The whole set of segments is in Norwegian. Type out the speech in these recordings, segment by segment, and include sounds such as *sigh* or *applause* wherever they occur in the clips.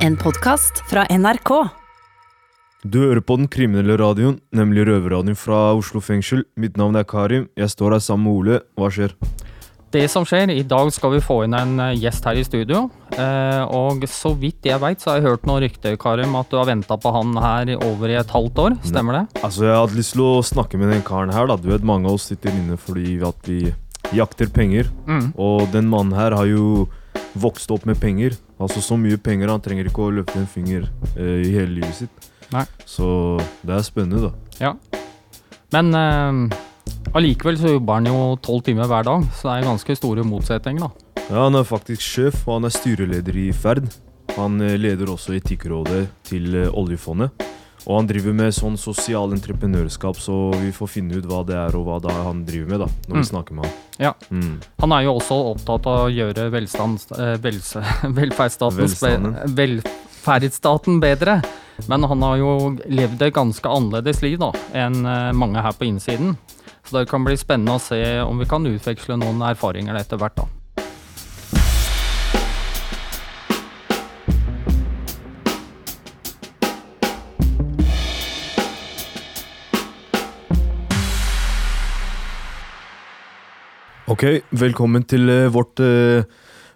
En podkast fra NRK. Du hører på den kriminelle radioen, nemlig Røverradioen fra Oslo fengsel. Mitt navn er Karim. Jeg står her sammen med Ole. Hva skjer? Det som skjer, I dag skal vi få inn en eh, gjest her i studio. Eh, og så vidt jeg veit, så har jeg hørt noen rykter Karim, at du har venta på han her i over i et halvt år. Stemmer det? Altså, Jeg hadde lyst til å snakke med den karen her. da. Du vet, Mange av oss sitter inne fordi at vi jakter penger. Mm. Og den mannen her har jo vokst opp med penger. Altså Så mye penger han trenger ikke å løfte en finger eh, i hele livet sitt. Nei. Så det er spennende, da. Ja. Men eh, allikevel så jobber han jo tolv timer hver dag, så det er ganske store motsetninger, da. Ja, Han er faktisk sjef, og han er styreleder i Ferd. Han eh, leder også Etikkrådet til eh, oljefondet. Og han driver med sånn sosial entreprenørskap, så vi får finne ut hva det er og hva det er han driver med, da, når Mm. vi snakker med han. Ja. Mm. Han er jo også opptatt av å gjøre velstand, velse, *laughs* velferdsstaten, velferdsstaten bedre. Men han har jo levd et ganske annerledes liv da, enn eh, mange her på innsiden. Så det kan bli spennende å se om vi kan utveksle noen erfaringer etter hvert. da. Ok, velkommen til eh, vårt uh,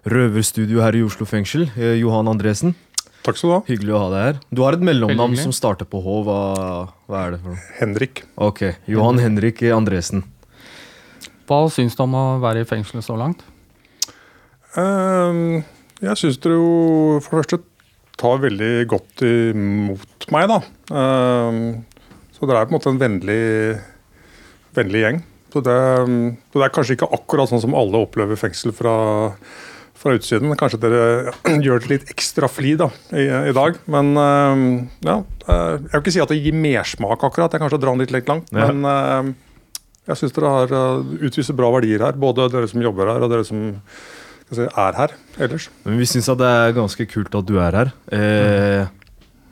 røverstudio her i Oslo fengsel. Uh, Johan Andresen, Takk skal du ha. hyggelig å ha deg her. Du har et mellomnavn som starter på H. Hva, hva er det for noe? Henrik. Ok, Johan Henrik Andresen. Hva syns du om å være i fengselet så langt? Um, jeg syns dere jo for det første tar veldig godt imot meg, da. Um, så dere er på en måte en vennlig, vennlig gjeng. Så det, så det er kanskje ikke akkurat sånn som alle opplever fengsel fra, fra utsiden. Kanskje dere *clears throat* gjør det litt ekstra fli da, i, i dag. Men ehm, ja, jeg vil ikke si at det gir mersmak akkurat. Er kanskje å dra den litt, litt langt. Ja. Men ehm, jeg syns dere har eh, utviser bra verdier her. Både dere som jobber her, og dere som si, er her ellers. Men vi syns det er ganske kult at du er her. Eh,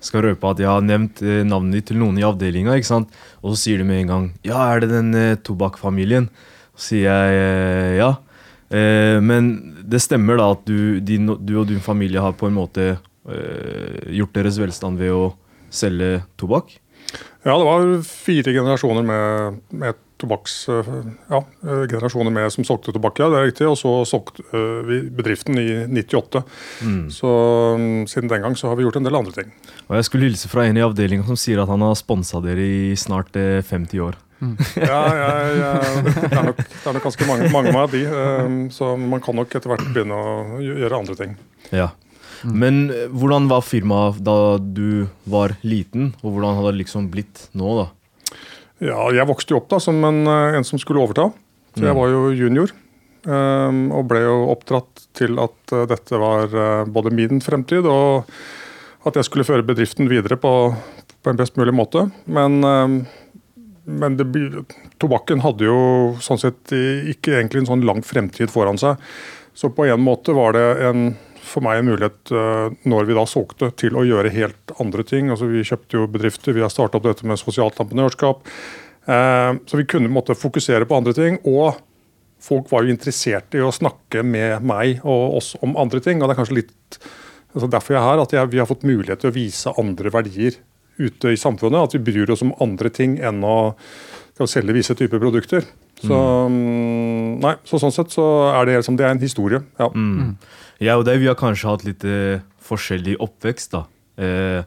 skal røpe at jeg har nevnt eh, navnet ditt til noen i avdelinga, ikke sant? og så sier de med en gang 'Ja, er det den eh, tobakkfamilien?' Så sier jeg eh, ja. Eh, men det stemmer da at du, din, du og din familie har på en måte gjort deres velstand ved å selge tobakk? Ja, det var fire generasjoner med, med Ja, øh, generasjoner med som solgte tobakk, ja, det er riktig. Og så solgte øh, vi bedriften i 98. Mm. Så mm, siden den gang så har vi gjort en del andre ting. Og jeg skulle hilse fra en i avdelinga som sier at han har sponsa dere i snart eh, 50 år. *laughs* Ja, ja, ja, det, er nok, det er nok ganske mange, mange av de. Så man kan nok etter hvert begynne å gjøre andre ting. Ja. Men eh, hvordan var firmaet da du var liten, og hvordan har det liksom blitt nå, da? Ja, jeg vokste jo opp da som en, øh, en som skulle overta. Så jeg Mm. var jo junior. øhm, og ble jo oppdratt til at øh, dette var øh, både min fremtid og at jeg skulle føre bedriften videre på, på en best mulig måte. Men, øhm, men det, tobakken hadde jo sånn sett ikke egentlig en sånn lang fremtid foran seg. Så på en måte var det en, for meg en mulighet øh, når vi da solgte, til å gjøre helt andre ting. Altså Vi kjøpte jo bedrifter, vi har starta opp dette med sosialt entreprenørskap. Eh, så vi kunne måtte fokusere på andre ting. Og folk var jo interessert i å snakke med meg og oss om andre ting. Og det er kanskje litt altså derfor jeg er her, at jeg, vi har fått mulighet til å vise andre verdier ute i samfunnet. At vi bryr oss om andre ting enn å, skal selge visse typer produkter. Så, mm, nei, så sånn sett så er det, liksom, det er en historie. Ja. Mm. Jeg og vi har kanskje hatt litt eh, forskjellig oppvekst. da. Eh,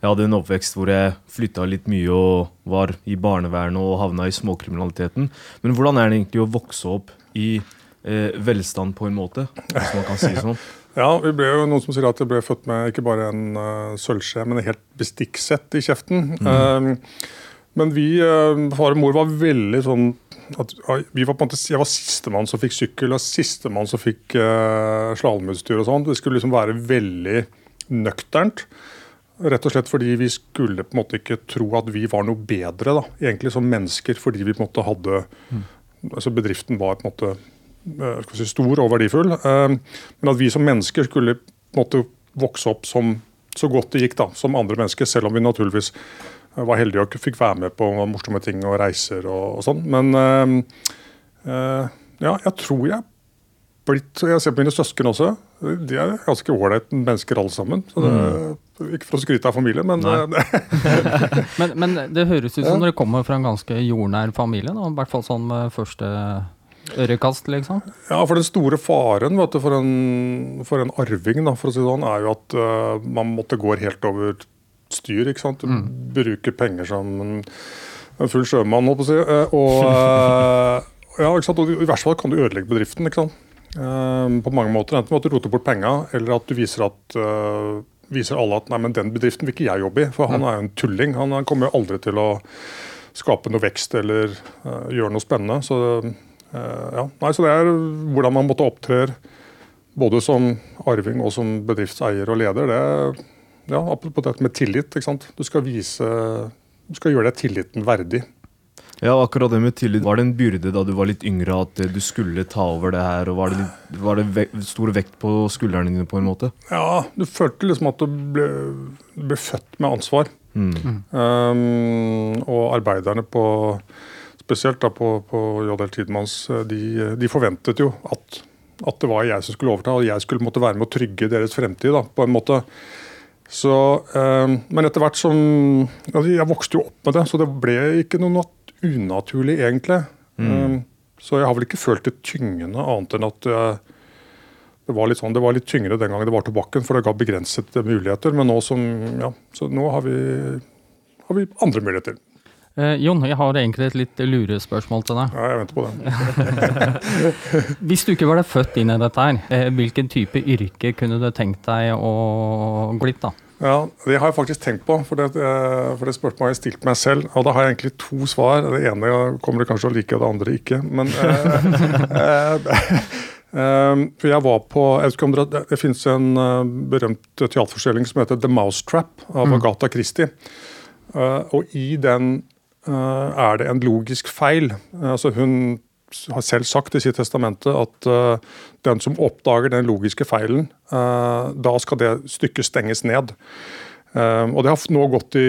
jeg hadde en oppvekst hvor jeg flytta litt mye og var i barnevernet og havna i småkriminaliteten. Men hvordan er det egentlig å vokse opp i eh, velstand, på en måte? Hvis man kan si det sånn. *laughs* Ja, vi ble jo noen som sier at jeg ble født med ikke bare en uh, sølvskje, men et helt bestikksett i kjeften. Um, men vi, uh, far og mor var veldig sånn at vi var på en måte, Jeg var sistemann som fikk sykkel, og sistemann som fikk uh, slalåmutstyr og sånn. Det skulle liksom være veldig nøkternt. Rett og slett fordi vi skulle på en måte ikke tro at vi var noe bedre da, egentlig som mennesker, fordi vi på en måte hadde altså Bedriften var på en måte eh, si, stor og verdifull. eh, Men at vi som mennesker skulle på en måte vokse opp som så godt det gikk da, som andre mennesker, selv om vi naturligvis eh, var heldig og fikk være med på morsomme ting og reiser og, og sånn. Men eh, ja, jeg tror jeg blitt Jeg ser på mine søsken også. De er ganske ålreite mennesker alle sammen. Så det, Ikke for å skryte av familien, men eh, *laughs* Men, men det høres ut som Ja. dere kommer fra en ganske jordnær familie, da. I hvert fall sånn med første ørekast, liksom. Ja, for den store faren vet du, for, en, for en arving da, for å si det sånn, er jo at uh, man måtte gå helt over styr. ikke sant? Du bruker penger som en, full sjømann, holdt på å si. eh, og, eh, *laughs* ja, ikke sant? og I verste fall kan du ødelegge bedriften. ikke sant? Eh, på mange måter. Enten ved at du roter bort penga, eller at du viser, at, viser alle at nei, men den bedriften vil ikke jeg jobbe i. For han er jo en tulling. Han, han kommer jo aldri til å skape noe vekst eller uh, gjøre noe spennende. Så uh, ja. Nei, så det er hvordan man måtte opptre både som arving og som bedriftseier og leder. Det, ja, Apropos dette med tillit. ikke sant? Du skal vise du skal gjøre deg tilliten verdig. Ja, akkurat det med tillit. Var det en byrde da du var litt yngre at eh, du skulle ta over det her? og Var det, litt, var det ve stor vekt på skuldrene dine på en måte? Ja, Du følte liksom at du ble, ble født med ansvar. Mm. Um, og arbeiderne på spesielt da på, på JL Tidmanns, de, de forventet jo at, at det var jeg som skulle overta, og jeg skulle måtte være med å trygge deres fremtid. da, på en måte. Så, um, men etter hvert som altså Jeg vokste jo opp med det, så det ble ikke noe nat unaturlig, egentlig. Um, så jeg har vel ikke følt det tyngende, annet enn at jeg, det var litt sånn, det var litt tyngre den gangen det var tobakken, for det ga begrensede muligheter. Men nå som, ja, så nå har vi, har vi andre muligheter. Eh, Jon, jeg har egentlig et litt lurespørsmål til deg. Ja, jeg venter på det. *laughs* Hvis du ikke var født inn i dette her, eh, hvilken type yrke kunne du tenkt deg å blitt, da? Ja, Det har jeg faktisk tenkt på, for det, eh, for det spørsmålet har jeg stilt meg selv. Og da har jeg egentlig to svar. Det ene kommer du kanskje å like, og det andre ikke. Men eh, *laughs* eh, for jeg var på jeg vet om Det, det finnes en berømt teaterforestilling som heter The Mousetrap av Agatha Christie. Eh, og i den er det en logisk feil. Altså hun har selv sagt i sitt testamente at eh, den som oppdager den logiske feilen, eh, da skal det stykket stenges ned. Eh, og det har nå gått i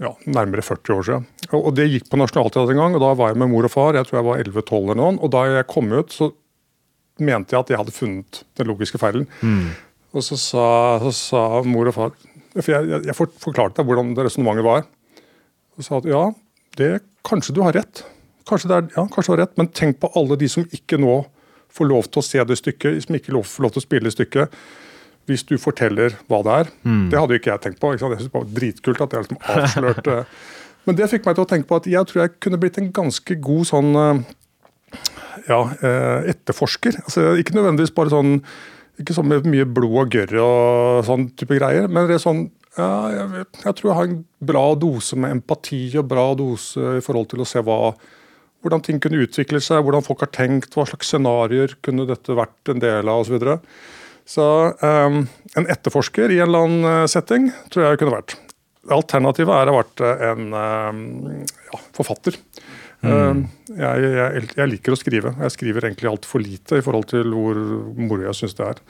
ja, nærmere 40 år siden. Og, det gikk på Nationaltheatret en gang, og da var jeg med mor og far. Jeg tror jeg var 11-12 eller noen. Og da jeg kom ut, så mente jeg at jeg hadde funnet den logiske feilen. Og så sa, så sa mor og far For jeg, jeg, jeg forklarte deg hvordan det resonnementet var. Og sa at ja, det, kanskje du har rett. Kanskje det er, ja, kanskje du har rett, men tenk på alle de som ikke nå får lov til å se det stykket, som ikke får lov til å spille stykket, hvis du forteller hva det er. Det hadde jo ikke jeg tenkt på. Jeg synes det var dritkult at jeg liksom avslørte Men det fikk meg til å tenke på at jeg tror jeg kunne blitt en ganske god sånn eh, ja, eh, etterforsker. Altså, ikke nødvendigvis bare sånn ikke sånn med mye blod og gørr og sånn type greier, men det er sånn ja, jeg, vet, jeg tror jeg har en bra dose med empati og bra dose i forhold til å se hva, hvordan ting kunne utvikle seg, hvordan folk har tenkt, hva slags scenarioer kunne dette vært en del av osv. Så, videre. så um, en etterforsker i en eller annen eh, setting tror jeg kunne vært. Alternativet er å ha vært eh, en um, ja, forfatter. Um, jeg, jeg, jeg liker å skrive. Jeg skriver egentlig altfor lite i forhold til hvor moro jeg syns det er.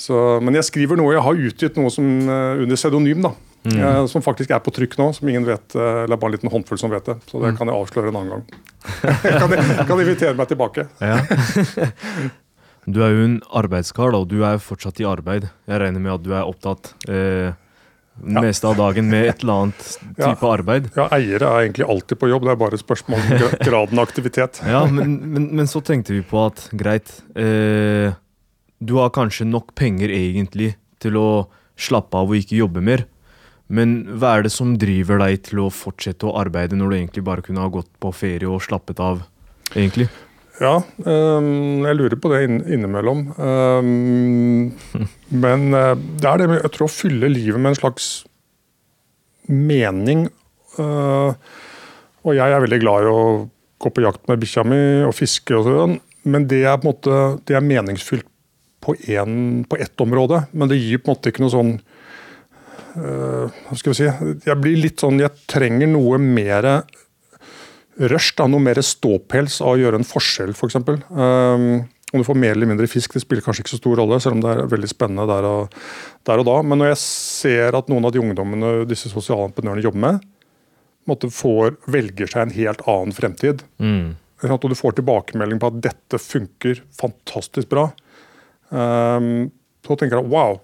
Så, men jeg skriver noe jeg har utgitt noe som, eh, under pseudonym, da. Eh, som faktisk er på trykk nå, som ingen vet, eh, eller bare en liten håndfull som vet det. Så det kan jeg avsløre en annen gang. *laughs* kan, jeg, kan invitere meg tilbake. Ja. *laughs* Du er jo en arbeidskar, da, og du er jo fortsatt i arbeid. Jeg regner med at du er opptatt eh, Ja. meste av dagen med et eller annet Ja. type arbeid. Ja, Eiere er egentlig alltid på jobb, det er bare et spørsmål om *laughs* graden av aktivitet. Ja, men, men, men så tenkte vi på at greit eh, Du har kanskje nok penger egentlig til å slappe av og ikke jobbe mer. Men hva er det som driver deg til å fortsette å arbeide når du egentlig bare kunne ha gått på ferie og slappet av? egentlig? Ja, øh, jeg lurer på det inn, innimellom. Um, *laughs* men øh, det er det med jeg tror, å fylle livet med en slags mening. Uh, og jeg er veldig glad i å gå på jakt med bikkja mi og fiske og sånn, men det er på en måte det er meningsfylt på, en, på ett område. Men det gir på en måte ikke noe sånn øh, Hva skal vi si Jeg blir litt sånn Jeg trenger noe mer rush, da, noe mer ståpels av å gjøre en forskjell, f.eks. Um, om du får mer eller mindre fisk, det spiller kanskje ikke så stor rolle, selv om det er veldig spennende der og, der og da. Men når jeg ser at noen av de ungdommene disse sosiale entreprenørene jobber med, måtte får, velger seg en helt annen fremtid, Mm. og du får tilbakemelding på at dette funker fantastisk bra, så tenker jeg wow,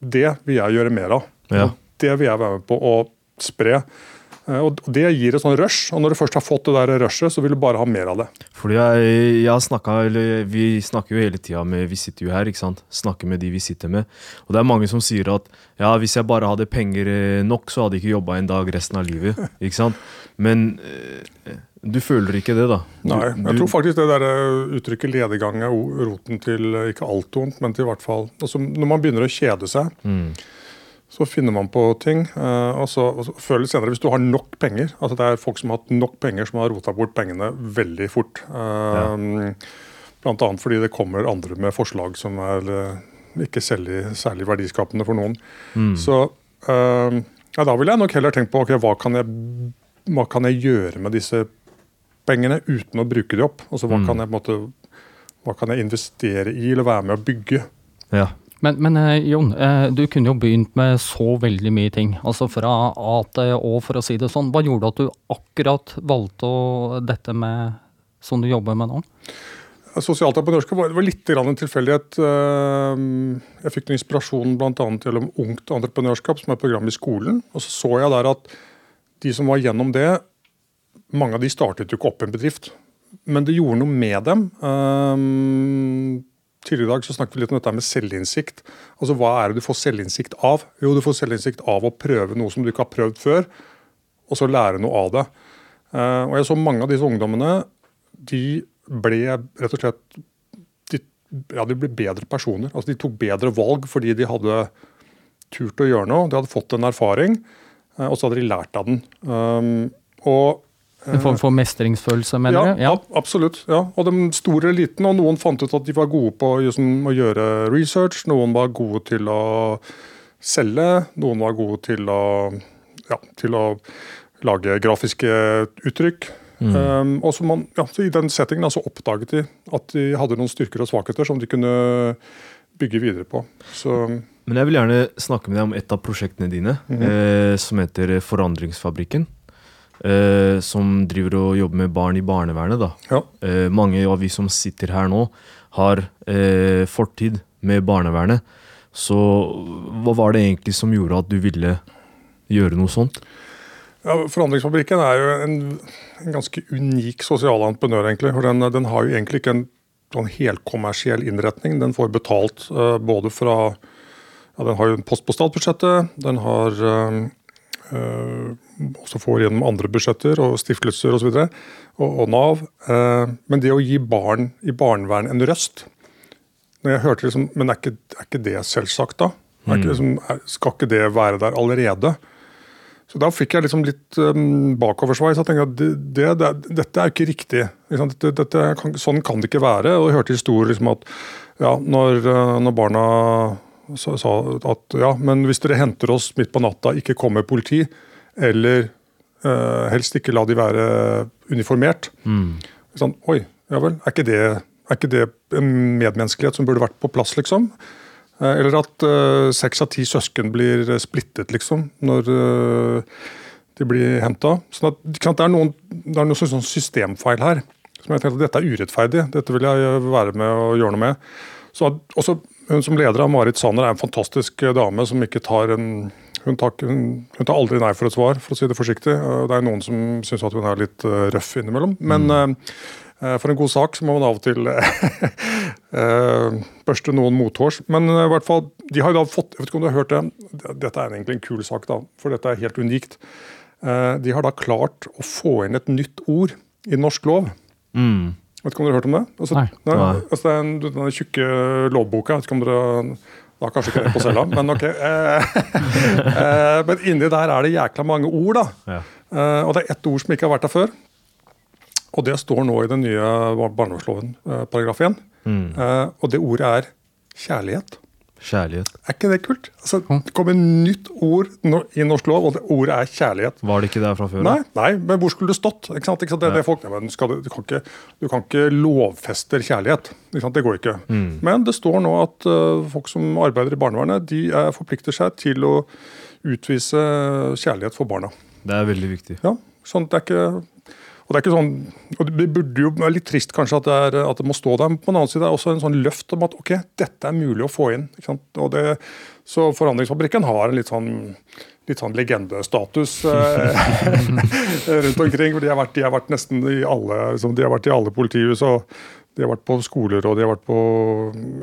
det vil jeg gjøre mer av. Ja. Det vil jeg være med på å spre. Eh, og Det gir et sånn rush, og når du først har fått det der rushet, så vil du bare ha mer av det. Fordi jeg, jeg snakket, eller Vi snakker jo hele tida med Vi sitter jo her, ikke sant? Snakker med de vi sitter med. Og det er mange som sier at ja, hvis jeg bare hadde penger eh, nok, så hadde jeg ikke jobba en dag resten av livet. ikke sant? Men eh, du føler ikke det, da? Nei, jeg tror faktisk det der eh, uttrykket ledegang er roten til eh, ikke alt vondt, men til i hvert fall altså, Når man begynner å kjede seg, Mm. så finner man på ting. eh, og så, og så før eller senere, hvis du har nok penger altså Det er folk som har hatt nok penger, som har rota bort pengene veldig fort. Ja. Annet fordi det kommer andre med forslag som er ikke særlig, særlig verdiskapende for noen. Mm. Så ja, da ville jeg nok heller tenkt på ok, hva kan jeg, hva kan jeg gjøre med disse pengene uten å bruke de opp? Altså Hva Mm. kan jeg på en måte, hva kan jeg investere i eller være med å bygge? Ja. Men, men eh, Jon, eh, du kunne jo begynt med så veldig mye ting. Altså fra A til Å, for å si det sånn. Hva gjorde at du akkurat valgte å, dette med som du jobber med nå? Sosialt entreprenørskap var, var litt grann en tilfeldighet. Eh, Jeg fikk noe inspirasjon bl.a. gjennom Ungt entreprenørskap, som er et program i skolen. Og så så jeg der at de som var gjennom det, mange av de startet jo ikke opp en bedrift. Men det gjorde noe med dem. Um, Tidligere i dag så snakket vi litt om dette med selvinnsikt. Altså Hva er det du får selvinnsikt av? Jo, du får selvinnsikt av å prøve noe som du ikke har prøvd før, og så lære noe av det. Uh, og jeg så mange av disse ungdommene de ble rett og slett de, ja, de ble bedre personer. Altså De tok bedre valg fordi de hadde turt å gjøre noe. De hadde fått en erfaring, eh, og så hadde de lært av den. Um, og En form for mestringsfølelse, mener du? Ja. ja, absolutt. ja. Og den store eliten, og noen fant ut at de var gode på liksom, å gjøre research, noen var gode til å selge, noen var gode til å, ja, til å lage grafiske uttrykk. Um, og så man, ja, så I den settingen da, så oppdaget de at de hadde noen styrker og svakheter som de kunne bygge videre på. Så Men jeg vil gjerne snakke med deg om et av prosjektene dine, eh, som heter Forandringsfabrikken. Eh, som driver og jobber med barn i barnevernet. da. ja. Eh, mange av vi som sitter her nå, har eh, fortid med barnevernet. Så hva var det egentlig som gjorde at du ville gjøre noe sånt? Ja, Forandringsfabrikken er jo en, en ganske unik sosial entreprenør. egentlig, for den, den har jo egentlig ikke en sånn helkommersiell innretning. Den får betalt uh, både fra ja, Den har jo en post på statsbudsjettet, den har eh, også får gjennom andre budsjetter og stiftelser osv. Og, og, og Nav. Eh, men det å gi barn i barnevern en røst når jeg hørte liksom, Men er ikke, er ikke det selvsagt, da? Er ikke, liksom, er, skal ikke det være der allerede? Så da fikk jeg liksom litt um, bakoversveis. Jeg tenkte at det, det, det, dette er ikke riktig. Ikke? Dette, dette kan, sånn kan det ikke være. Og jeg hørte historier liksom at ja, når, når barna sa, sa at ja, men hvis dere henter oss midt på natta, ikke kom med politi, eller eh, helst ikke la de være uniformert. Sånn, Oi, ja vel. Er ikke, det, er ikke det en medmenneskelighet som burde vært på plass, liksom? Eh, Eller at eh, seks av ti søsken blir eh, splittet, liksom, når eh, de blir henta. Sånn det er noen, det er noen sånn sånn systemfeil her. Som jeg tenkte at Dette er urettferdig, dette vil jeg eh, være med og gjøre noe med. Så også Hun som leder av Marit Sanner er en fantastisk eh, dame som ikke tar en hun tar, hun, hun tar aldri nei for et svar, for å si det forsiktig. Eh, Det er noen som syns at hun er litt eh, røff innimellom. Men mm. uh, for en god sak så må man av og til uh, *laughs* børste noen mothårs. Men i hvert fall, de har jo da fått Jeg vet ikke om du har hørt det. Dette er egentlig en kul sak, da, for dette er helt unikt. Uh, De har da klart å få inn et nytt ord i norsk lov. Mm. Vet ikke om dere har hørt om det? Altså, Nei. Nei. Altså, det er en, den tjukke lovboka. Vet ikke om dere da kanskje ikke det på cella, men ok. Eh, *laughs* eh, men inni der er det jækla mange ord, da. Ja. Eh, og det er ett ord som ikke har vært der før. Og det står nå i den nye barnevernsloven, paragraf 1. Mm. Eh, og det ordet er kjærlighet. Kjærlighet. Er ikke det kult? Altså, det kommer et nytt ord i norsk lov, og det ordet er kjærlighet. Var det ikke der fra før? Nei, nei, men hvor skulle det stått? Ikke sant? Ikke sant? Det, det folk, nei, men skal du, kan ikke, du kan ikke lovfeste kjærlighet. Det går ikke. Men det står nå at uh, folk som arbeider i barnevernet, de er, forplikter seg til å utvise kjærlighet for barna. Det er veldig viktig. Ja, sånn det er ikke... og det er ikke sånn, og det burde jo være litt trist kanskje at det, er, at det må stå der, men på den annen side er det også en sånn løft om at ok, dette er mulig å få inn. ikke sant? Og det, så Forandringsfabrikken har en litt sånn, litt sånn legendestatus eh, *laughs* rundt omkring. for de har, vært, de har vært nesten i alle, liksom, de har vært i alle politihus. og de har vært på skoler og de har vært på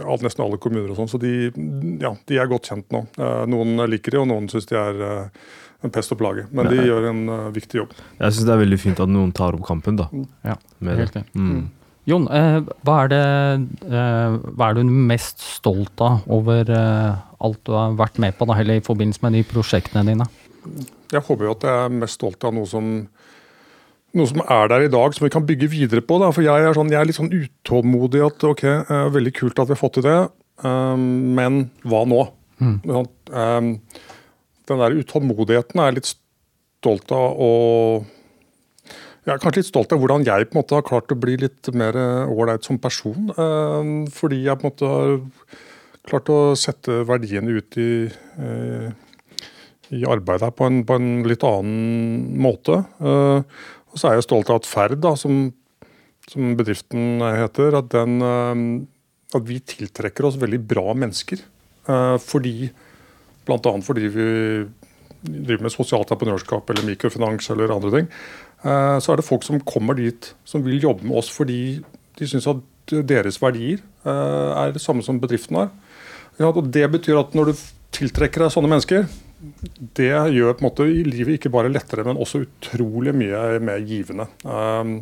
alt, nesten alle kommuner. og sånn, Så de, ja, de, er godt kjent nå. Eh, noen liker de, og noen syns de er eh, en pest og plage. Men de gjør en uh, viktig jobb. Jeg syns det er veldig fint at noen tar opp kampen, da. Ja, helt det. Mm. Jon, eh, hva, er det, eh, hva er du mest stolt av over eh, alt du har vært med på, da, eller i forbindelse med de prosjektene dine? Jeg håper jo at jeg er mest stolt av noe som, noe som er der i dag, som vi kan bygge videre på. Da. For jeg er, sånn, jeg er litt sånn utålmodig at ok, eh, veldig kult at vi har fått til det, um, men hva nå? Mm. Um, den der utålmodigheten er jeg litt stolt av. å jeg er kanskje litt stolt av hvordan jeg på en måte har klart å bli litt mer ålreit som person. Eh, fordi jeg på en måte har klart å sette verdiene ut i, eh, i arbeidet her på på en, litt annen måte. Eh, og så er jeg stolt av at Ferd, da, som, som bedriften heter, at, den, at vi tiltrekker oss veldig bra mennesker. Fordi Bl.a. fordi vi driver med sosialt entreprenørskap eller mikrofinans eller andre ting. Eh, så er det folk som kommer dit som vil jobbe med oss fordi de syns at deres verdier eh, er det samme som bedriften har. Ja, og Det betyr at når du tiltrekker deg sånne mennesker, det gjør på en måte livet ikke bare lettere, men også utrolig mye mer givende. Eh,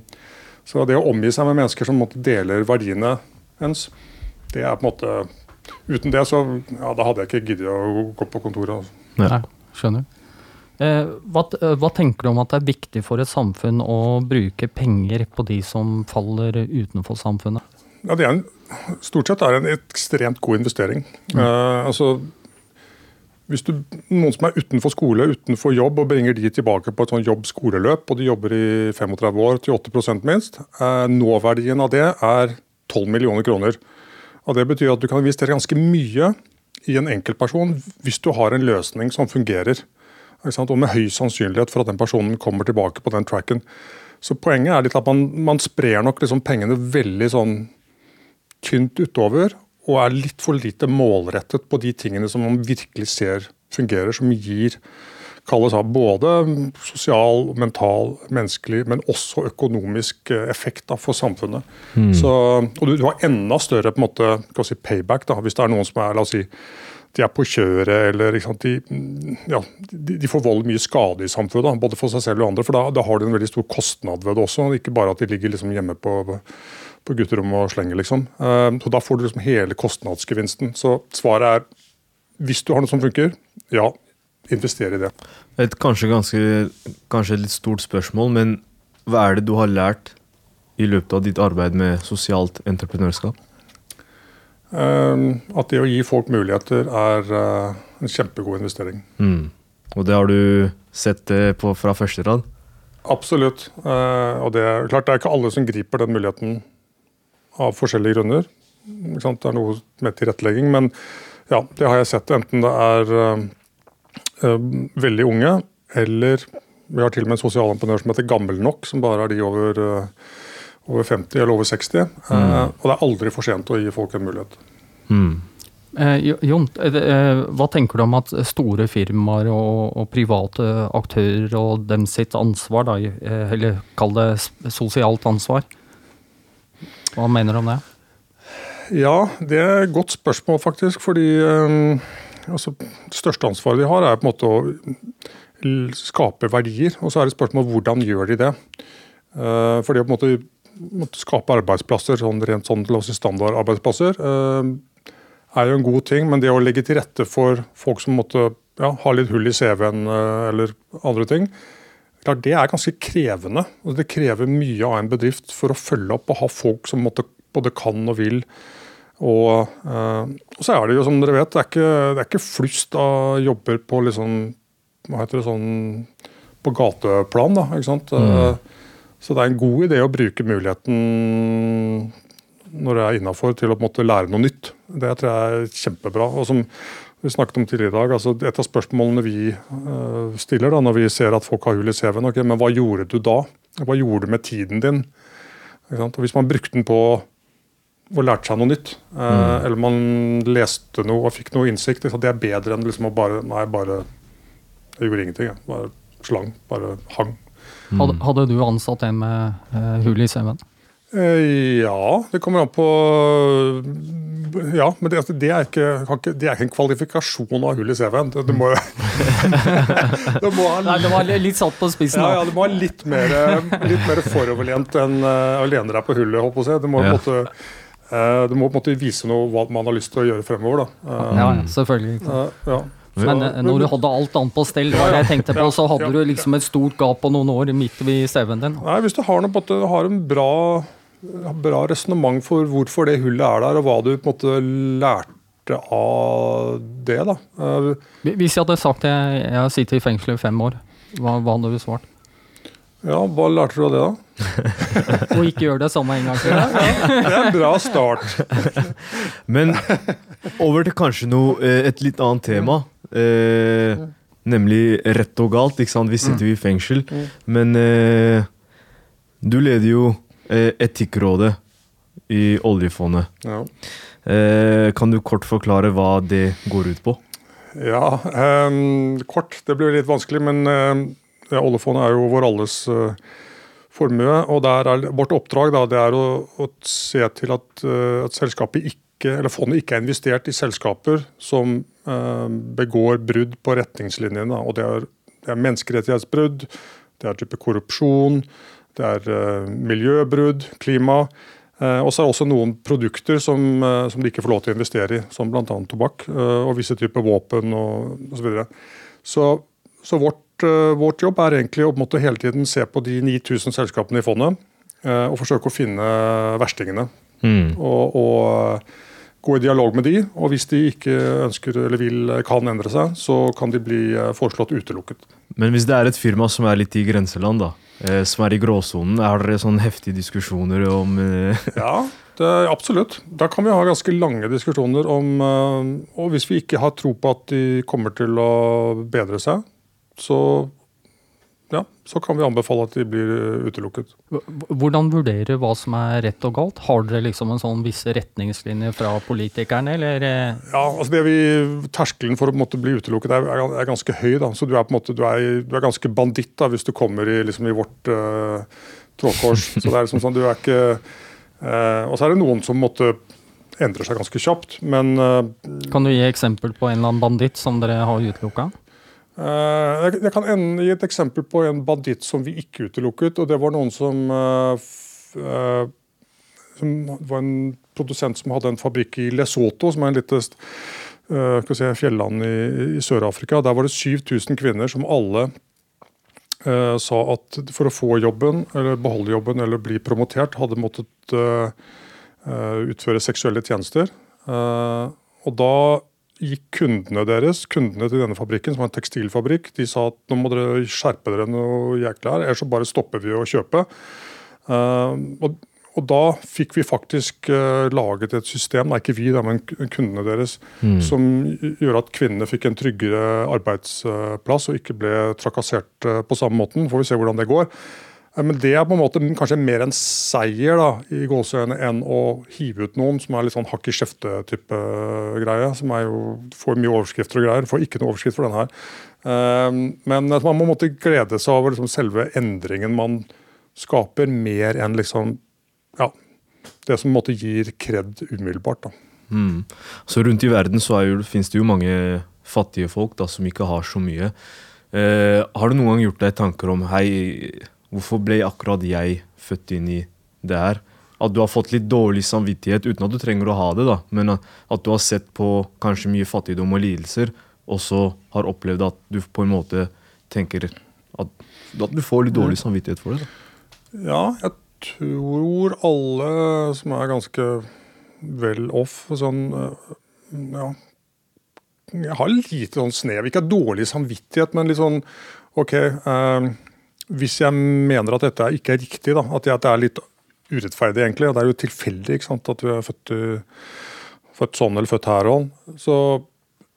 så det å omgi seg med mennesker som deler verdiene ens, det er på en måte Uten det så ja, da hadde jeg ikke giddet å gå på kontoret. Altså. Nei, skjønner. Eh, hva, eh, hva, tenker du om at det er viktig for et samfunn å bruke penger på de som faller utenfor samfunnet? Ja, det er en, Stort sett er det en ekstremt god investering. Mm. Eh, altså, hvis du, Noen som er utenfor skole, utenfor jobb, og bringer de tilbake på et sånn jobb-skoleløp, og de jobber i 35 år til 80 minst, eh, nåverdien av det er 12 millioner kroner. Og Det betyr at du kan investere ganske mye i en enkeltperson hvis du har en løsning som fungerer. Og med høy sannsynlighet for at den personen kommer tilbake på den tracken. Så Poenget er litt at man, man sprer nok liksom pengene veldig sånn tynt utover, og er litt for lite målrettet på de tingene som man virkelig ser fungerer, som gir kalles av både sosial, mental, menneskelig, men også økonomisk eh, effekt da, for samfunnet. Mm. Så, og du, du, har enda større på en måte, si, payback da, hvis det er noen som er la oss si, de er på kjøret eller sant, de, ja, de, de forvolder mye skade i samfunnet. Da, både for seg selv og andre. for da, da, har du en veldig stor kostnad ved det også. Ikke bare at de ligger liksom hjemme på, på gutterommet og slenger, liksom. Uh, så Da får du liksom hele kostnadsgevinsten. Så svaret er hvis du har noe som funker, ja, investere i det. Et kanskje, ganske, kanskje et litt stort spørsmål, men hva er det du har lært i løpet av ditt arbeid med sosialt entreprenørskap? Um, at det å gi folk muligheter er uh, en kjempegod investering. Mm. Og det har du sett det på fra første rad? Absolutt. Uh, og det er klart det er ikke alle som griper den muligheten av forskjellige grunner. Det er noe med tilrettelegging, men ja, det har jeg sett. Enten det er Eh, veldig unge, eller vi har til og med en sosialentreprenør som heter Gammel nok, som bare er de over, eh, over 50 eller over 60. Eh, mm. og det er aldri for sent å gi folk en mulighet. Mm. Eh, Jon, eh, hva tenker du om at store firmaer og, og, private aktører og dem sitt ansvar, da, eller kall det sosialt ansvar? Hva mener du om det? Ja, det er et godt spørsmål, faktisk. Fordi eh, altså, Det største ansvaret de har, er på en måte å skape verdier. Og så er det spørsmål hvordan gjør de det. Uh, for det å på en måte, måtte skape arbeidsplasser, sånn rent sånn standardarbeidsplasser, uh, er jo en god ting. Men det å legge til rette for folk som måtte ja, ha litt hull i CV-en eh, eller andre ting, klart det er ganske krevende. Det krever mye av en bedrift for å følge opp og ha folk som måtte, både kan og vil og, uh, og, så er det jo som dere vet, det er ikke, det er ikke flust av jobber på liksom, hva heter det, sånn på gateplan. da, ikke sant? Mm. Uh, så det er en god idé å bruke muligheten når det er innafor, til å på en måte lære noe nytt. Det tror jeg er kjempebra. Og som, vi snakket om tidligere i dag, altså Et av spørsmålene vi uh, stiller da, når vi ser at folk har hull i CV-en, okay, men hva gjorde du da? Hva gjorde du med tiden din? Og Hvis man brukte den på og lærte seg noe nytt, uh, mm. eller man leste noe og fikk noe innsikt, det er bedre enn liksom å bare Nei, bare Jeg gjorde ingenting. Jeg. Bare slang. Bare hang. Mm. Hadde, hadde, du ansatt en med uh, hull i CV-en? Eh, ja, det kommer an på Ja, men det, altså, det, er, ikke, det er, ikke, en kvalifikasjon av hull i CV-en. Det, det, må, *laughs* *laughs* det, må Nei, det var litt satt på spissen. Ja, ja, Det må ha litt mer, litt mer foroverlent enn uh, å lene deg på hullet. Håper jeg. Det må, ja. måtte, uh, det må på en måte vise noe hva man har lyst til å gjøre fremover. Da. Uh, ja, selvfølgelig. Uh, ja. Men når du hadde alt annet på stell, var det jeg tenkte på, så hadde du liksom et stort gap på noen år midt ved CV-en din. Nei, Hvis du har, noe, har en bra bra resonnement for hvorfor det hullet er der, og hva du på en måte lærte av det. da. Eh, Hvis jeg hadde sagt at jeg har sittet i fengsel i fem år, hva, hva hadde du svart? Ja, hva lærte du av det, da? *laughs* og ikke gjøre det samme en gang til. Ja, det er en bra start. *laughs* Men over til kanskje noe, eh, et litt annet tema. Eh, nemlig rett og galt. ikke sant? Vi sitter jo i fengsel. Mm. Men eh, du leder jo Eh, Etikkrådet i oljefondet. Ja. Eh, kan du kort forklare hva det går ut på? Ja, um, kort. Det blir litt vanskelig, men uh, oljefondet er jo vår alles uh, formue. Og er, vårt oppdrag da, er å, å, se til at, uh, at ikke, eller fondet ikke er investert i selskaper som begår brudd på retningslinjene. Og det er, det er menneskerettighetsbrudd, det er type korrupsjon, det er eh, miljøbrudd, klima. Eh, og så er det også noen produkter som, uh, som, de ikke får lov til å investere i, som bl.a. tobakk og visse typer våpen og osv. Så, så Så vårt, vårt, jobb er egentlig å måte, hele tiden se på de 9000 selskapene i fondet og forsøke å finne verstingene. Mm. Og, og, gå i dialog med de, og hvis de ikke ønsker eller vil, kan endre seg, så kan de bli foreslått utelukket. Men hvis det er et firma som er litt i grenseland, da? Eh, som er i gråsonen. Er dere sånn heftige diskusjoner om eh, Ja, det, absolutt. Da kan vi ha ganske lange diskusjoner om eh, Og hvis vi ikke har tro på at de kommer til å bedre seg, så ja, så kan vi anbefale at de blir utelukket. Hvordan vurderer du hva som er rett og galt? Har dere liksom en sånn visse retningslinjer fra politikerne, eller? Ja, altså det vi, Terskelen for å måte, bli utelukket er, er, ganske høy. da, så Du er på en måte, du er, du er ganske banditt da, hvis du kommer i, liksom, i vårt uh, trådkors. *laughs* så det er liksom sånn, du er ikke... Uh, og så er det noen som måtte endre seg ganske kjapt, men uh, Kan du gi eksempel på en eller annen banditt som dere har utelukka? Eh, jeg kan gi et eksempel på en banditt som vi ikke utelukket. og Det var noen som, eh, eh, som var en produsent som hadde en fabrikk i Lesotho, som er en lite si, fjelland i, i Sør-Afrika. Der var det 7000 kvinner som alle uh, sa at for å få jobben, eller beholde jobben eller bli promotert, hadde måttet uh, utføre seksuelle tjenester. Uh, og da gikk kundene deres, kundene til denne fabrikken, som var en tekstilfabrikk, de sa at nå må dere skjerpe dere noe jækla her, ellers så bare stopper vi å kjøpe. Uh, og, og, da fikk vi faktisk uh, laget et system, nei ikke vi, da, men kundene deres, mm. som gjør at kvinnene fikk en tryggere arbeidsplass og ikke ble trakassert uh, på samme måten. Får vi se hvordan det går. Men det er på en måte kanskje mer en seier da, i gåseøyne enn å hive ut noen som er litt sånn hakk i kjefte-type greie. Som er jo, får mye overskrifter og greier. Får ikke noe overskrift for denne her. Ehm, men man må måtte glede seg over liksom selve endringen man skaper, mer enn liksom ja, det som måtte gir kred umiddelbart. da. Mm. Så rundt i verden så jo, finnes det jo mange fattige folk da, som ikke har så mye. Eh, har du noen gang gjort deg tanker om hei, Hvorfor ble akkurat jeg født inn i det her? At du har fått litt dårlig samvittighet uten at du trenger å ha det, da. Men at du har sett på kanskje mye fattigdom og lidelser, og så har opplevd at du på en måte tenker at, at du får litt dårlig samvittighet for det. da. Ja, jeg tror alle som er ganske vel off sånn Ja. Jeg har lite sånn snev, ikke dårlig samvittighet, men litt sånn OK. Eh, hvis jeg mener at dette ikke er riktig, da, at det er litt urettferdig, egentlig, og det er jo tilfeldig ikke sant, at vi er født, født sånn eller født her, og, så,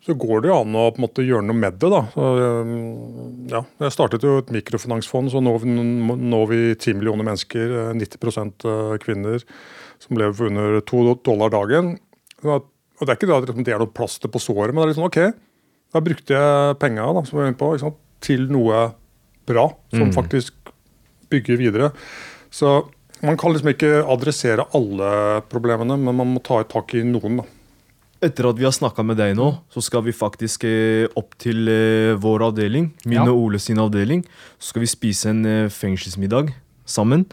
så går det jo an å på en måte gjøre noe med det. da. Så, ja, jeg startet jo et mikrofinansfond, så nå når vi 10 millioner mennesker, 90% kvinner, som lever for under to dollar dagen. og Det er ikke det at det er noe plaster på såret, men det er litt sånn OK, da brukte jeg penga til noe bra, som mm. faktisk bygger videre. Så man kan liksom ikke adressere alle problemene, men man må ta et tak i noen. da. Etter at vi har snakka med deg nå, så skal vi faktisk eh, opp til eh, vår avdeling. Min ja. og Ole sin avdeling. Så skal vi spise en eh, fengselsmiddag sammen.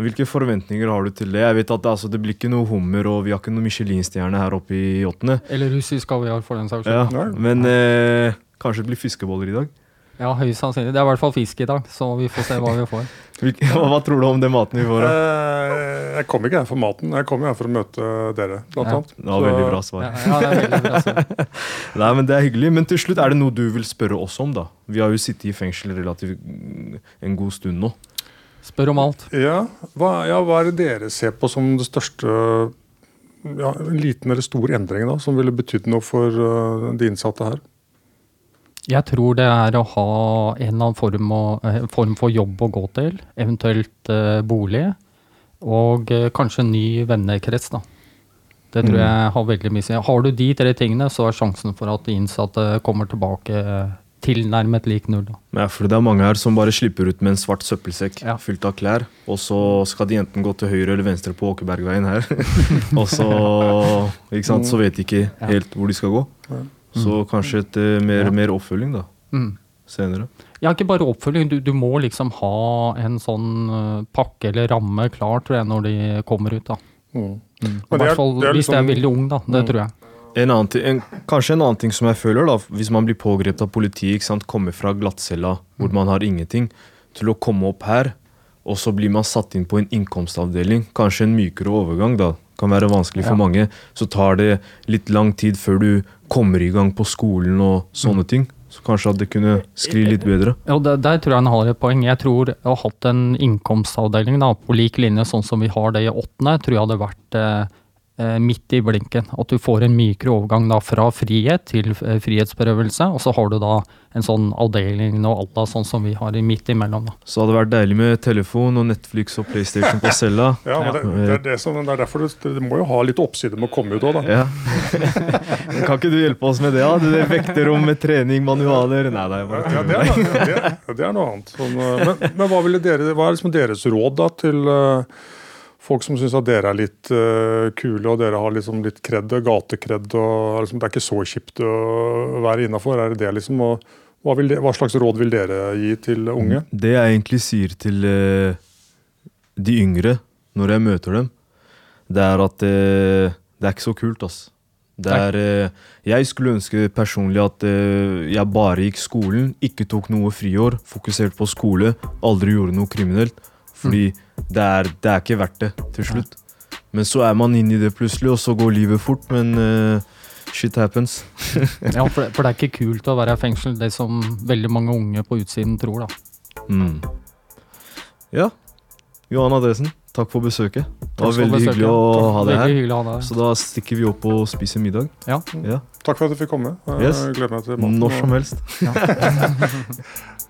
Hvilke forventninger har du til det? Jeg vet at det, altså, det blir ikke noe hummer, og vi har ikke noe Michelin-stjerne her oppe i åttende. Eller russisk kaviar, for den saks skyld. Ja, men eh, kanskje det blir fiskeboller i dag? Ja, høyst sannsynlig. Det er i hvert fall fisk i dag, så vi får se hva vi får. *laughs* hva, hva, tror du om den maten vi får? Da? Eh, jeg kommer ikke her for maten, jeg kommer her for å møte dere, blant ja. annet. Ja, veldig bra svar. Ja, ja, det er veldig bra svar. *laughs* Nei, men det er hyggelig. Men til slutt, er det noe du vil spørre oss om, da? Vi har jo sittet i fengsel relativt en god stund nå. Spør om alt. Ja, hva, ja, hva er det dere ser på som det største ja, En liten eller stor endring da, som ville betydd noe for uh, de innsatte her? Jeg tror det er å ha en eller annen form, og, eh, form for jobb å gå til, eventuelt uh, bolig, og uh, kanskje ny vennekrets. da. Det tror mm. jeg har veldig mye å si. Har du de tre tingene, så er sjansen for at de innsatte kommer tilbake uh, tilnærmet lik null. Da. Ja, for det er mange her som bare slipper ut med en svart søppelsekk ja. fylt av klær, og så skal de enten gå til høyre eller venstre på Åkebergveien her, *laughs* og så, sant, så vet de ikke helt hvor de skal gå. Så mm. kanskje et uh, mer, ja. mer, oppfølging da, mm. senere. Ja, ikke bare oppfølging. Du, du må liksom ha en sånn uh, pakke eller ramme klar tror jeg, når de kommer ut. da. Mm. Mm. I hvert fall hvis liksom, de er veldig ung, da. Det mm. tror jeg. En annen ting, en, kanskje en annen ting som jeg føler, da, hvis man blir pågrepet av politiet, kommer fra glattcella hvor mm. man har ingenting, til å komme opp her, og så blir man satt inn på en innkomstavdeling. Kanskje en mykere overgang, da kan være vanskelig for ja. mange, så tar det litt lang tid før du kommer i gang på skolen og sånne mm. ting. Så kanskje at det kunne skli litt bedre. Ja, der, der, tror jeg han har et poeng. Jeg tror å ha hatt en innkomstavdeling da, på lik linje sånn som vi har det i åttende, tror jeg hadde vært eh, Eh, midt i blinken. At du får en mykere overgang da fra frihet til eh, frihetsberøvelse, og så har du da en sånn avdeling og alla sånn som vi har midt imellom. da. Så hadde det vært deilig med telefon og Netflix og PlayStation på cella. *laughs* ja, men det, det, er det, som, det er derfor du, du, må jo ha litt oppside med å komme ut òg, da. Ja. *laughs* kan ikke du hjelpe oss med det? da? Det Vekterom med trening, manualer Nei, nei bare ja, det, er, det, *laughs* det, er, noe annet. Sånn, eh, men, men, hva, dere, hva er liksom deres råd da til uh, folk som syns at dere er litt uh, kule, og dere har liksom litt kred, gatekred, og liksom, det er ikke så kjipt å være innafor. Er det det liksom? Og hva, de, hva, slags råd vil dere gi til unge? Det jeg egentlig sier til uh, de yngre når jeg møter dem, det er at uh, det er ikke så kult, ass. Det er, jeg skulle ønske personlig at jeg bare gikk skolen, ikke tok noe friår, fokuserte på skole, aldri gjorde noe kriminelt. Fordi mm. Det, er, det, er, ikke verdt det til slutt. Men så er man inni det plutselig, og så går livet fort. Men uh, shit happens. *laughs* ja, for det, for det, er ikke kult å være i fengsel, det som veldig mange unge på utsiden tror, da. Mm. Ja. Johan Adresen, takk for besøket. Det var veldig hyggelig å ha deg her. Så da stikker vi opp og spiser middag. Ja. ja. Takk for at du fikk komme. Jeg yes. gleder meg til maten. Når som helst. Ja. *laughs* *laughs*